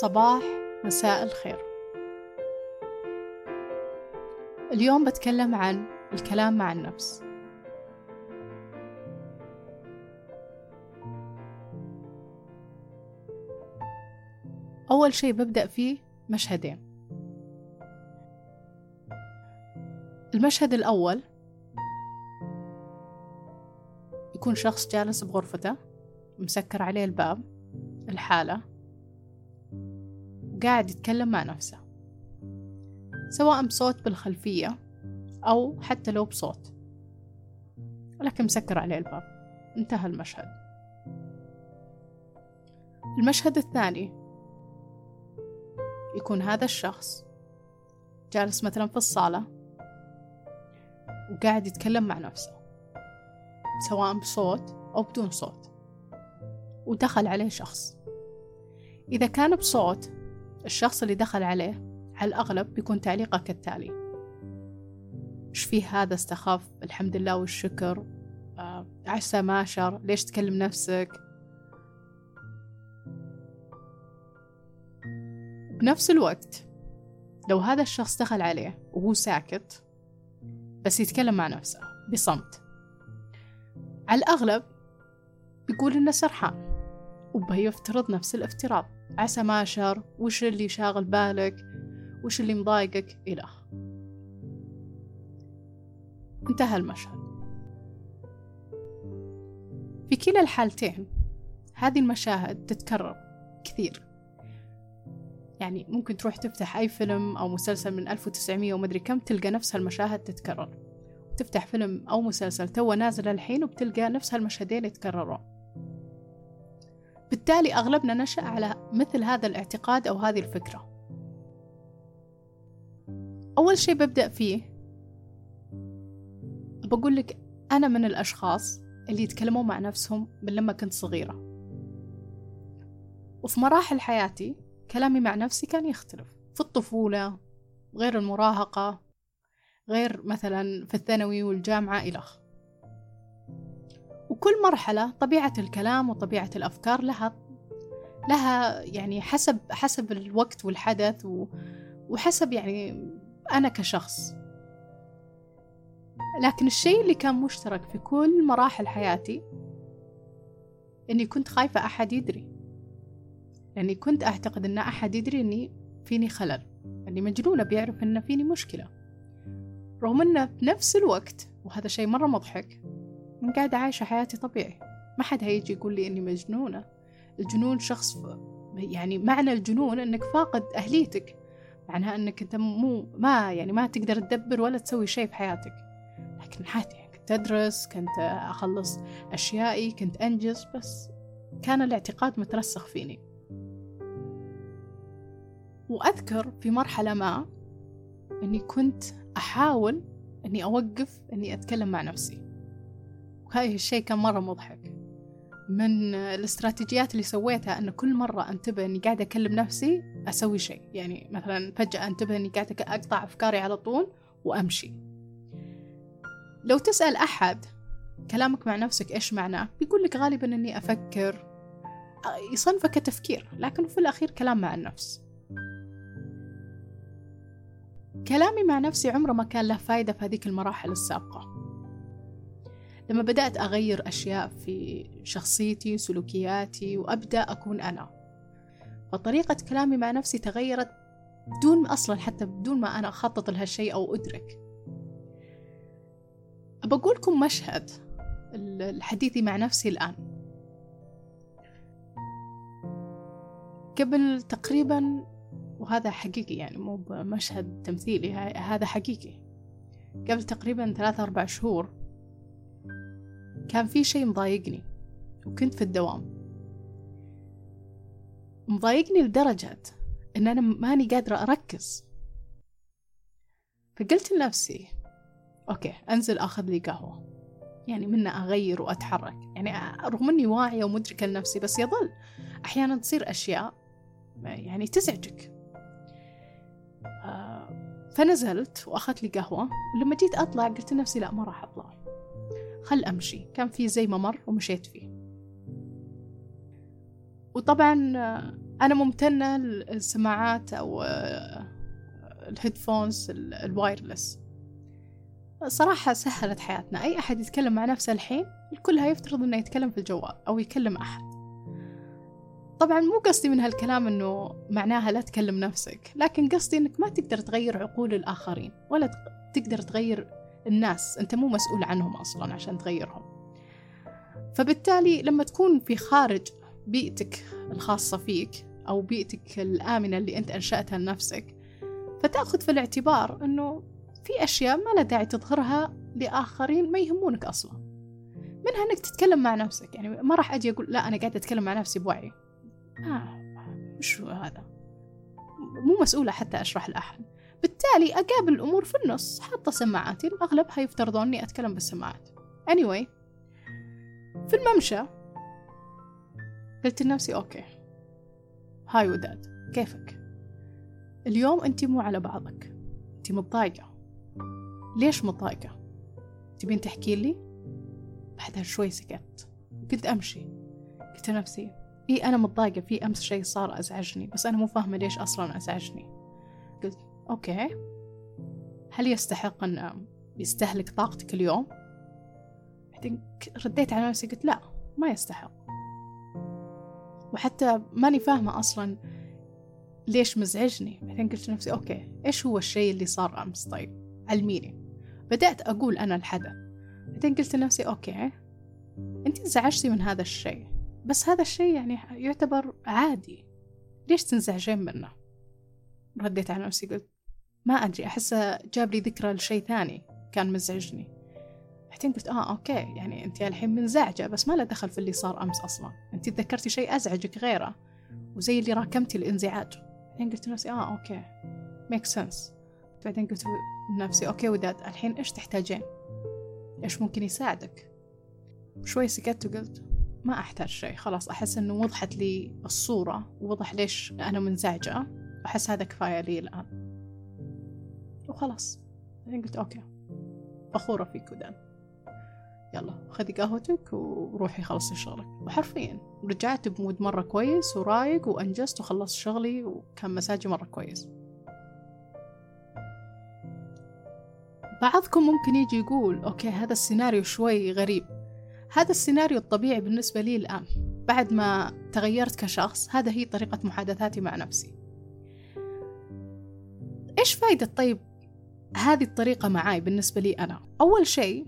صباح مساء الخير. اليوم بتكلم عن الكلام مع النفس. أول شيء ببدأ فيه مشهدين. المشهد الأول يكون شخص جالس بغرفته مسكر عليه الباب الحالة. وقاعد يتكلم مع نفسه سواء بصوت بالخلفية أو حتى لو بصوت. لكن مسكر عليه الباب. انتهى المشهد. المشهد الثاني. يكون هذا الشخص جالس مثلا في الصالة وقاعد يتكلم مع نفسه سواء بصوت أو بدون صوت ودخل عليه شخص. إذا كان بصوت الشخص اللي دخل عليه على الأغلب بيكون تعليقه كالتالي. إيش فيه هذا استخف الحمد لله والشكر. آه عسى ماشر ليش تكلم نفسك؟ بنفس الوقت لو هذا الشخص دخل عليه وهو ساكت بس يتكلم مع نفسه بصمت. على الأغلب بيقول إنه سرحان. وبيفترض نفس الافتراض. عسى ما شر وش اللي شاغل بالك؟ وش اللي مضايقك؟ إله انتهى المشهد. في كلا الحالتين هذه المشاهد تتكرر كثير. يعني ممكن تروح تفتح أي فيلم أو مسلسل من 1900 ومدري كم تلقى نفس هالمشاهد تتكرر. تفتح فيلم أو مسلسل تو نازل الحين وبتلقى نفس هالمشهدين يتكررون. بالتالي أغلبنا نشأ على مثل هذا الاعتقاد أو هذه الفكرة. أول شيء ببدأ فيه بقول لك أنا من الأشخاص اللي يتكلموا مع نفسهم من لما كنت صغيرة. وفي مراحل حياتي كلامي مع نفسي كان يختلف. في الطفولة غير المراهقة غير مثلا في الثانوي والجامعة إلخ وكل مرحلة طبيعة الكلام وطبيعة الأفكار لها لها يعني حسب حسب الوقت والحدث وحسب يعني أنا كشخص. لكن الشيء اللي كان مشترك في كل مراحل حياتي إني كنت خايفة أحد يدري. لأني كنت أعتقد إن أحد يدري إني فيني خلل إني مجنونة بيعرف إن فيني مشكلة. رغم إنه بنفس الوقت وهذا شيء مرة مضحك من قاعدة عايشة حياتي طبيعي. ما حد هيجي يقول لي إني مجنونة. الجنون شخص يعني معنى الجنون إنك فاقد أهليتك. معناها إنك أنت مو ما يعني ما تقدر تدبر ولا تسوي شيء في حياتك. لكن عادي كنت أدرس كنت أخلص أشيائي كنت أنجز بس كان الاعتقاد مترسخ فيني. وأذكر في مرحلة ما أني كنت أحاول أني أوقف أني أتكلم مع نفسي. وهذا الشيء كان مرة مضحك. من الاستراتيجيات اللي سويتها أن كل مرة أنتبه أني قاعدة أكلم نفسي أسوي شيء. يعني مثلا فجأة أنتبه أني قاعدة أقطع أفكاري على طول وأمشي. لو تسأل أحد كلامك مع نفسك إيش معناه؟ بيقول لك غالبا أني أفكر يصنفه كتفكير لكنه في الأخير كلام مع النفس. كلامي مع نفسي عمره ما كان له فايدة في هذيك المراحل السابقة. لما بدأت أغير أشياء في شخصيتي سلوكياتي وأبدأ أكون أنا. فطريقة كلامي مع نفسي تغيرت بدون أصلا حتى بدون ما أنا أخطط لهالشيء أو أدرك. بقولكم مشهد الحديثي مع نفسي الآن. قبل تقريبا وهذا حقيقي يعني مو بمشهد تمثيلي هذا حقيقي. قبل تقريبا ثلاثة أربع شهور كان في شيء مضايقني وكنت في الدوام. مضايقني لدرجة إن أنا ماني قادرة أركز. فقلت لنفسي أوكي أنزل أخذ لي قهوة. يعني منها أغير وأتحرك. يعني رغم أني واعية ومدركة لنفسي بس يظل أحيانا تصير أشياء يعني تزعجك. آه، فنزلت وأخذت لي قهوة ولما جيت أطلع قلت لنفسي لا ما راح أطلع. خل أمشي. كان في زي ممر ومشيت فيه. وطبعا أنا ممتنة للسماعات أو ال headphones ال wireless. صراحة سهلت حياتنا. أي أحد يتكلم مع نفسه الحين الكل هيفترض إنه يتكلم في الجوال أو يكلم أحد. طبعا مو قصدي من هالكلام إنه معناها لا تكلم نفسك لكن قصدي إنك ما تقدر تغير عقول الآخرين ولا تقدر تغير الناس أنت مو مسؤول عنهم أصلا عشان تغيرهم. فبالتالي لما تكون في خارج بيئتك الخاصة فيك أو بيئتك الآمنة اللي أنت أنشأتها لنفسك فتأخذ في الاعتبار أنه في أشياء ما لا داعي تظهرها لآخرين ما يهمونك أصلا. منها أنك تتكلم مع نفسك يعني ما راح أجي أقول لا أنا قاعدة أتكلم مع نفسي بوعي. آه مش هذا. مو مسؤولة حتى أشرح لأحد. بالتالي أقابل الأمور في النص حاطة سماعاتي الأغلب هيفترضون أني أتكلم بالسماعات. Anyway في الممشى قلت لنفسي okay. hi وداد كيفك؟ اليوم أنت مو على بعضك. أنت متضايقة. ليش متضايقة؟ تبين تحكي لي؟ بعدها شوي سكت. كنت أمشي. قلت لنفسي إي أنا متضايقة. في أمس شيء صار أزعجني بس أنا مو فاهمة ليش أصلا أزعجني. okay. هل يستحق أن يستهلك طاقتك اليوم؟ بعدين رديت على نفسي قلت لا ما يستحق. وحتى ماني فاهمة أصلا ليش مزعجني. بعدين قلت لنفسي okay إيش هو الشيء اللي صار أمس؟ طيب علميني. بدأت أقول أنا الحدث. بعدين قلت لنفسي okay أنت انزعجتي من هذا الشيء. بس هذا الشيء يعني يعتبر عادي. ليش تنزعجين منه؟ رديت على نفسي قلت ما أدري أحسه جاب لي ذكرى لشيء ثاني كان مزعجني. بعدين قلت آه okay يعني أنت الحين منزعجة بس ما له دخل في اللي صار أمس أصلا. أنت تذكرتي شيء أزعجك غيره وزي اللي راكمتي الإنزعاج. بعدين قلت لنفسي آه okay make sense بعدين قلت لنفسي okay وداد الحين إيش تحتاجين؟ إيش ممكن يساعدك؟ شوي سكت وقلت ما أحتاج شيء خلاص أحس إنه وضحت لي الصورة ووضح ليش أنا منزعجة. أحس هذا كفاية لي الآن. وخلاص. بعدين قلت okay فخورة فيك وداد. يلا خذي قهوتك وروحي خلصي شغلك. وحرفيا رجعت ب mood مرة كويس ورايق وأنجزت وخلصت شغلي وكان مزاجي مرة كويس. بعضكم ممكن يجي يقول okay هذا السيناريو شوي غريب. هذا السيناريو الطبيعي بالنسبة لي الآن. بعد ما تغيرت كشخص هذا هي طريقة محادثاتي مع نفسي. إيش فايدة طيب هذه الطريقة معاي بالنسبة لي أنا. أول شيء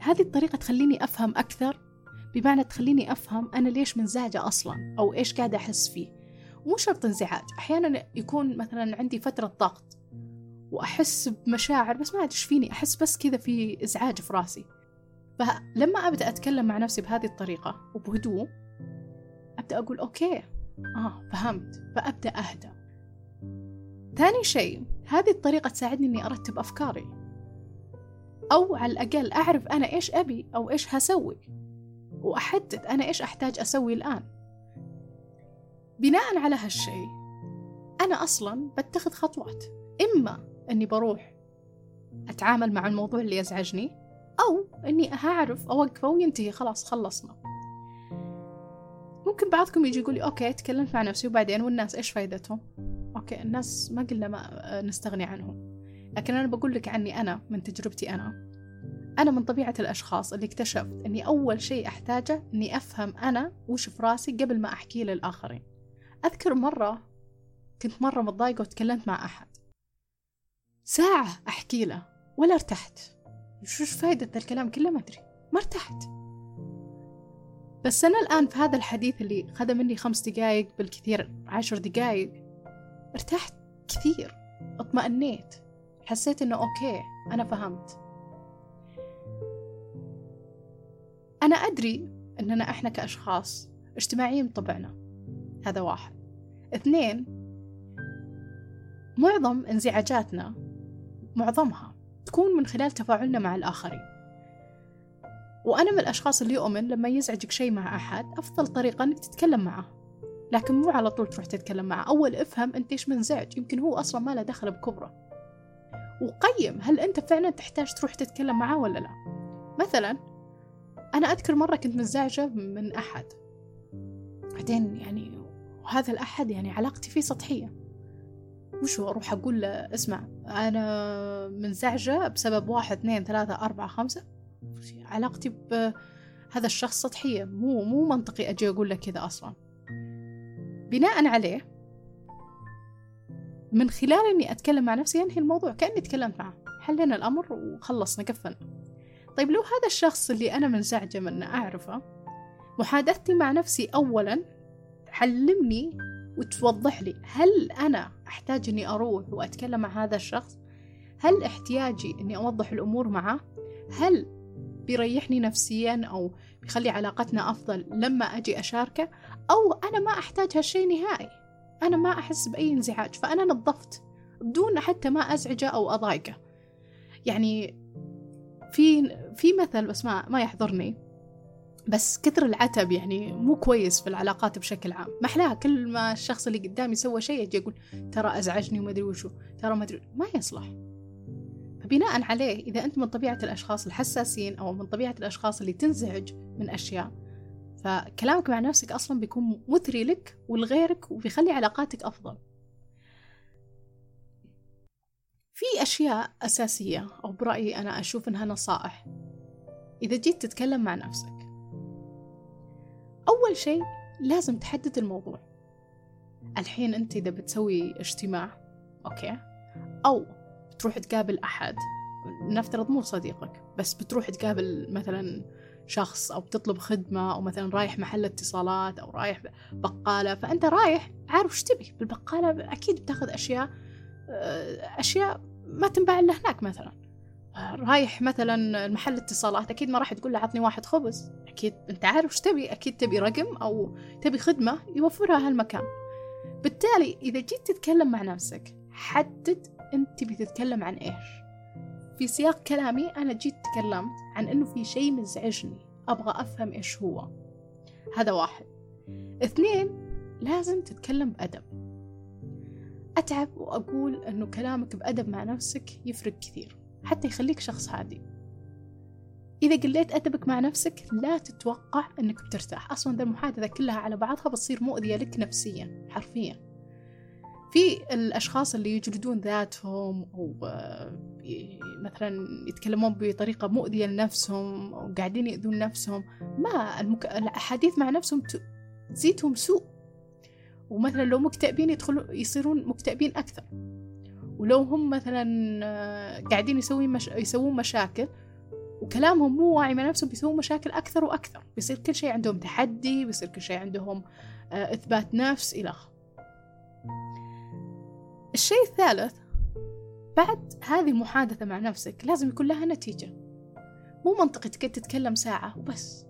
هذه الطريقة تخليني أفهم أكثر بمعنى تخليني أفهم أنا ليش منزعجة أصلا أو إيش قاعدة أحس فيه. مو شرط انزعاج أحيانا يكون مثلا عندي فترة ضغط وأحس بمشاعر بس ما إيش فيني أحس بس كذا في إزعاج في راسي. فلما أبدأ أتكلم مع نفسي بهذه الطريقة وبهدوء أبدأ أقول أوكي آه فهمت فأبدأ أهدى ثاني شيء هذه الطريقة تساعدني إني أرتب أفكاري. أو على الأقل أعرف أنا إيش أبي أو إيش هسوي. وأحدد أنا إيش أحتاج أسوي الآن. بناء على هالشيء أنا أصلا بتخذ خطوات. إما أني بروح أتعامل مع الموضوع اللي يزعجني أو أني هعرف أوقفه وينتهي خلاص خلصنا. ممكن بعضكم يجي يقول لي okay تكلمت مع نفسي وبعدين والناس إيش فايدتهم؟ okay الناس ما قلنا ما نستغني عنهم. لكن أنا بقول لك عني أنا من تجربتي أنا. أنا من طبيعة الأشخاص اللي اكتشفت أني أول شيء أحتاجه أني أفهم أنا وش في راسي قبل ما أحكيه للآخرين. أذكر مرة كنت مرة متضايقة وتكلمت مع أحد. ساعة أحكي له ولا ارتحت. شوش فايدة الكلام كله؟ ما أدري. ما ارتحت. بس أنا الآن في هذا الحديث اللي خذ مني خمس دقايق بالكثير عشر دقايق ارتحت كثير اطمأنيت حسيت إنه أوكي أنا فهمت. أنا أدري أننا إحنا كأشخاص اجتماعيين بطبعنا هذا واحد. اثنين معظم انزعاجاتنا معظمها تكون من خلال تفاعلنا مع الآخرين. وأنا من الأشخاص اللي يؤمن لما يزعجك شيء مع أحد أفضل طريقة أنك تتكلم معه. لكن مو على طول تروح تتكلم معه. أول افهم أنت إيش منزعج. يمكن هو أصلا ما له دخل بكبره. وقيم هل أنت فعلا تحتاج تروح تتكلم معاه ولا لا؟ مثلا أنا أذكر مرة كنت منزعجة من أحد. بعدين يعني وهذا الأحد يعني علاقتي فيه سطحية. وش أروح أقول له اسمع أنا منزعجة بسبب واحد اثنين ثلاثة أربعة خمسة. علاقتي بهذا الشخص سطحية. مو مو منطقي أجي أقول له كذا أصلا. بناء عليه من خلال إني أتكلم مع نفسي أنهي الموضوع كأني تكلمت معه. حلينا الأمر وخلصنا قفلنا طيب لو هذا الشخص اللي أنا منزعجة منه أعرفه محادثتي مع نفسي أولا تعلمني وتوضح لي هل أنا أحتاج إني أروح وأتكلم مع هذا الشخص؟ هل احتياجي إني أوضح الأمور معه؟ هل بيريحني نفسيا أو بيخلي علاقتنا أفضل لما أجي أشاركه؟ أو أنا ما أحتاج هالشيء نهائي. أنا ما أحس بأي انزعاج فأنا نظفت بدون حتى ما أزعجه أو أضايقه. يعني في في مثل بس ما ما يحضرني. بس كثر العتب يعني مو كويس في العلاقات بشكل عام. محلاها كل ما الشخص اللي قدامي سوى شيء أجي أقول ترى أزعجني وما أدري وشو ترى ما أدري ما يصلح. فبناء عليه إذا أنت من طبيعة الأشخاص الحساسين أو من طبيعة الأشخاص اللي تنزعج من أشياء فكلامك مع نفسك أصلا بيكون مثري لك ولغيرك وبيخلي علاقاتك أفضل. في أشياء أساسية أو برأيي أنا أشوف إنها نصائح. إذا جيت تتكلم مع نفسك أول شيء لازم تحدد الموضوع. الحين أنت إذا بتسوي اجتماع أوكي أو بتروح تقابل أحد نفترض مو صديقك بس بتروح تقابل مثلا شخص أو بتطلب خدمة أو مثلا رايح محل اتصالات أو رايح بقالة فأنت رايح عارف إيش تبي. بالبقالة أكيد بتاخذ أشياء أشياء ما تنباع إلا هناك مثلا. رايح مثلا محل اتصالات أكيد ما راح تقول له عطني واحد خبز. أكيد أنت عارف وش تبي. أكيد تبي رقم أو تبي خدمة يوفرها هالمكان. بالتالي إذا جيت تتكلم مع نفسك حدد أنت بتتكلم عن إيش. في سياق كلامي أنا جيت تكلمت عن إنه في شيء مزعجني أبغى أفهم إيش هو. هذا واحد. اثنين لازم تتكلم بأدب. أتعب وأقول أنه كلامك بأدب مع نفسك يفرق كثير حتى يخليك شخص هادي. إذا قليت أدبك مع نفسك لا تتوقع أنك بترتاح. أصلا ذا المحادثة كلها على بعضها بتصير مؤذية لك نفسيا حرفيا. في الأشخاص اللي يجلدون ذاتهم أو مثلا يتكلمون بطريقة مؤذية لنفسهم أو قاعدين يؤذون نفسهم ما المك... الأحاديث مع نفسهم تزيدهم سوء. ومثلا لو مكتئبين يدخلوا يصيرون مكتئبين أكثر. ولو هم مثلا آه، قاعدين يسوون مش... يسوون مشاكل وكلامهم مو واعي مع نفسهم بيسوون مشاكل أكثر وأكثر. بيصير كل شيء عندهم تحدي بيصير كل شيء عندهم آه، إثبات نفس إلى الشيء الثالث بعد هذه المحادثة مع نفسك لازم يكون لها نتيجة. مو منطقي تتكلم ساعة وبس.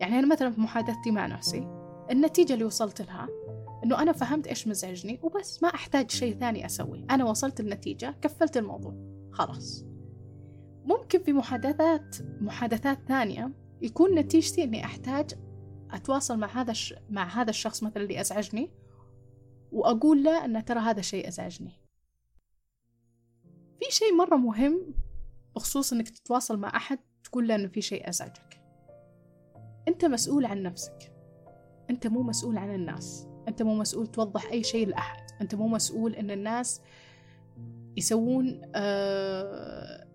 يعني أنا مثلا في محادثتي مع نفسي النتيجة اللي وصلت لها إنه أنا فهمت إيش مزعجني وبس ما أحتاج شيء ثاني أسوي. أنا وصلت النتيجة كفلت الموضوع. خلاص. ممكن في محادثات محادثات ثانية يكون نتيجتي إني أحتاج أتواصل مع هذا الش... مع هذا الشخص مثلا اللي أزعجني وأقول له أن ترى هذا الشيء أزعجني. في شيء مرة مهم بخصوص إنك تتواصل مع أحد تقول له إنه في شيء أزعجك. أنت مسؤول عن نفسك. أنت مو مسؤول عن الناس. أنت مو مسؤول توضح أي شيء لأحد. أنت مو مسؤول أن الناس يسوون آه،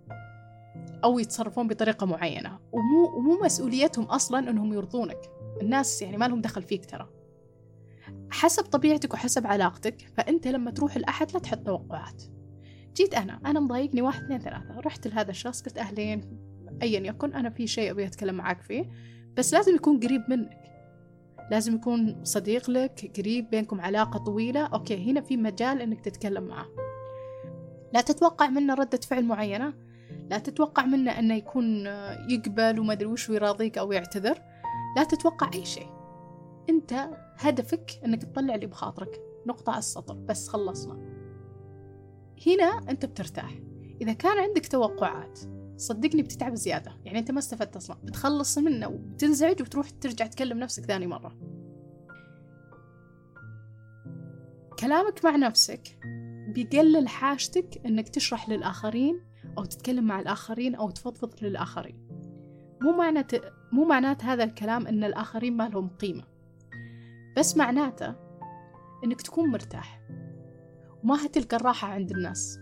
أو يتصرفون بطريقة معينة. ومو, ومو مسؤوليتهم أصلا أنهم يرضونك. الناس يعني ما لهم دخل فيك ترى. حسب طبيعتك وحسب علاقتك فأنت لما تروح لأحد لا تحط توقعات. جيت أنا أنا مضايقني واحد اثنين ثلاثة. رحت لهذا الشخص قلت أهلين أيا يكن أنا في شيء أبي أتكلم معاك فيه بس لازم يكون قريب منك. لازم يكون صديق لك قريب بينكم علاقة طويلة. أوكي هنا في مجال إنك تتكلم معه لا تتوقع منه ردة فعل معينة لا تتوقع منه أنه يكون يقبل وما أدري وش ويراضيك أو يعتذر لا تتوقع أي شيء. أنت هدفك أنك تطلع اللي بخاطرك. نقطة على السطر. بس خلصنا. هنا أنت بترتاح. إذا كان عندك توقعات صدقني بتتعب زيادة. يعني أنت ما استفدت أصلا. بتخلص منه وبتنزعج وتروح ترجع تكلم نفسك ثاني مرة. كلامك مع نفسك بيقلل حاجتك أنك تشرح للآخرين أو تتكلم مع الآخرين أو تفضفض للآخرين. مو معناته مو معنات هذا الكلام أن الآخرين ما لهم قيمة. بس معناته إنك تكون مرتاح وما هتلقى الراحة عند الناس.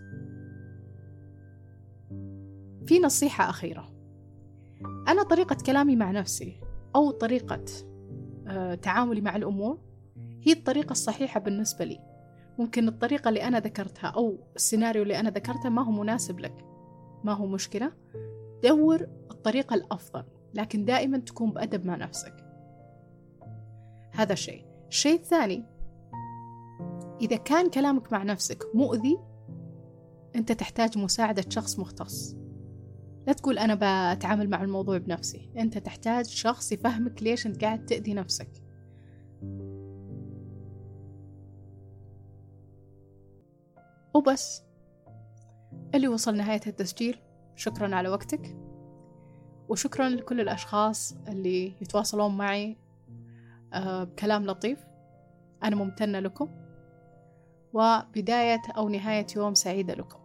في نصيحة أخيرة. أنا طريقة كلامي مع نفسي أو طريقة آه، تعاملي مع الأمور هي الطريقة الصحيحة بالنسبة لي. ممكن الطريقة اللي أنا ذكرتها أو السيناريو اللي أنا ذكرته ما هو مناسب لك ما هو مشكلة. دور الطريقة الأفضل لكن دائما تكون بأدب مع نفسك. هذا شيء الشيء الثاني إذا كان كلامك مع نفسك مؤذي أنت تحتاج مساعدة شخص مختص. لا تقول أنا بتعامل مع الموضوع بنفسي. أنت تحتاج شخص يفهمك ليش أنت قاعد تأذي نفسك. وبس. اللي وصل نهاية التسجيل شكرا على وقتك. وشكرا لكل الأشخاص اللي يتواصلون معي بكلام لطيف. أنا ممتنة لكم. وبداية أو نهاية يوم سعيدة لكم.